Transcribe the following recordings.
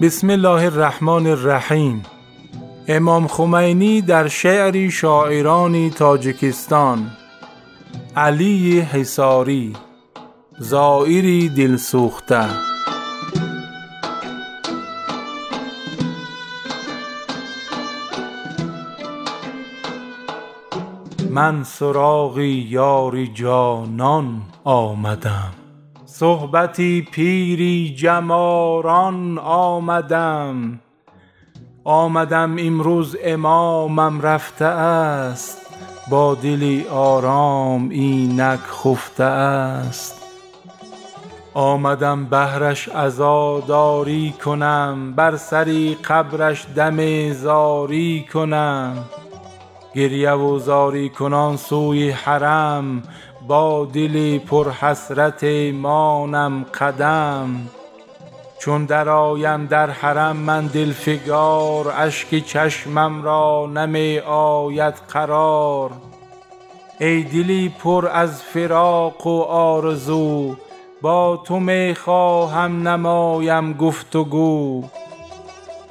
بسم الله الرحمن الرحیم امام خمینی در شعری شاعران تاجیکستان علی حصاری. زایری دل سوخته من سراغ یار جانان آمدم. صحبت پیری جم آران آمدم. آمدم امروز امامم رفته است. با دلی آرام اینک خفته است. آمدم بهرش عزاداری کنم. بر سر قبرش دم زاری کنم. گریه و زاری کنان سوی حرم با دل پرحسرت مانم قدم. چون درآیم در حرم من دل فگار اشک چشمم را نمی آید قرار. ای دلی پر از فراق و آرزو با تو می خواهم نمایم گفت و گو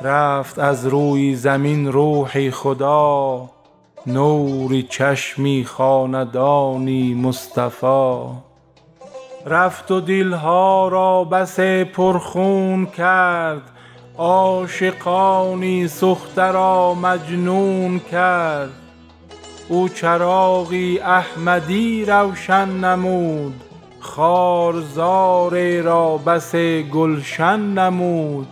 رفت از روی زمین روح خدا نور چشمی خاندانی مصطفی. رفت و دل ها را بس پرخون کرد عاشقانی سخته را مجنون کرد. او چراغی احمدی روشن نمود خارزار را بس گلشن نمود.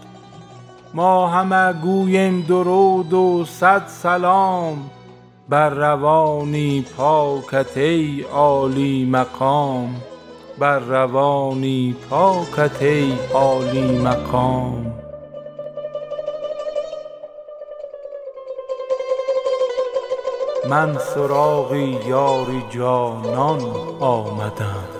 ما همه گوییم درود و صد سلام بر روانی پاکت ای عالی مقام من سراغ یار جانان آمدم.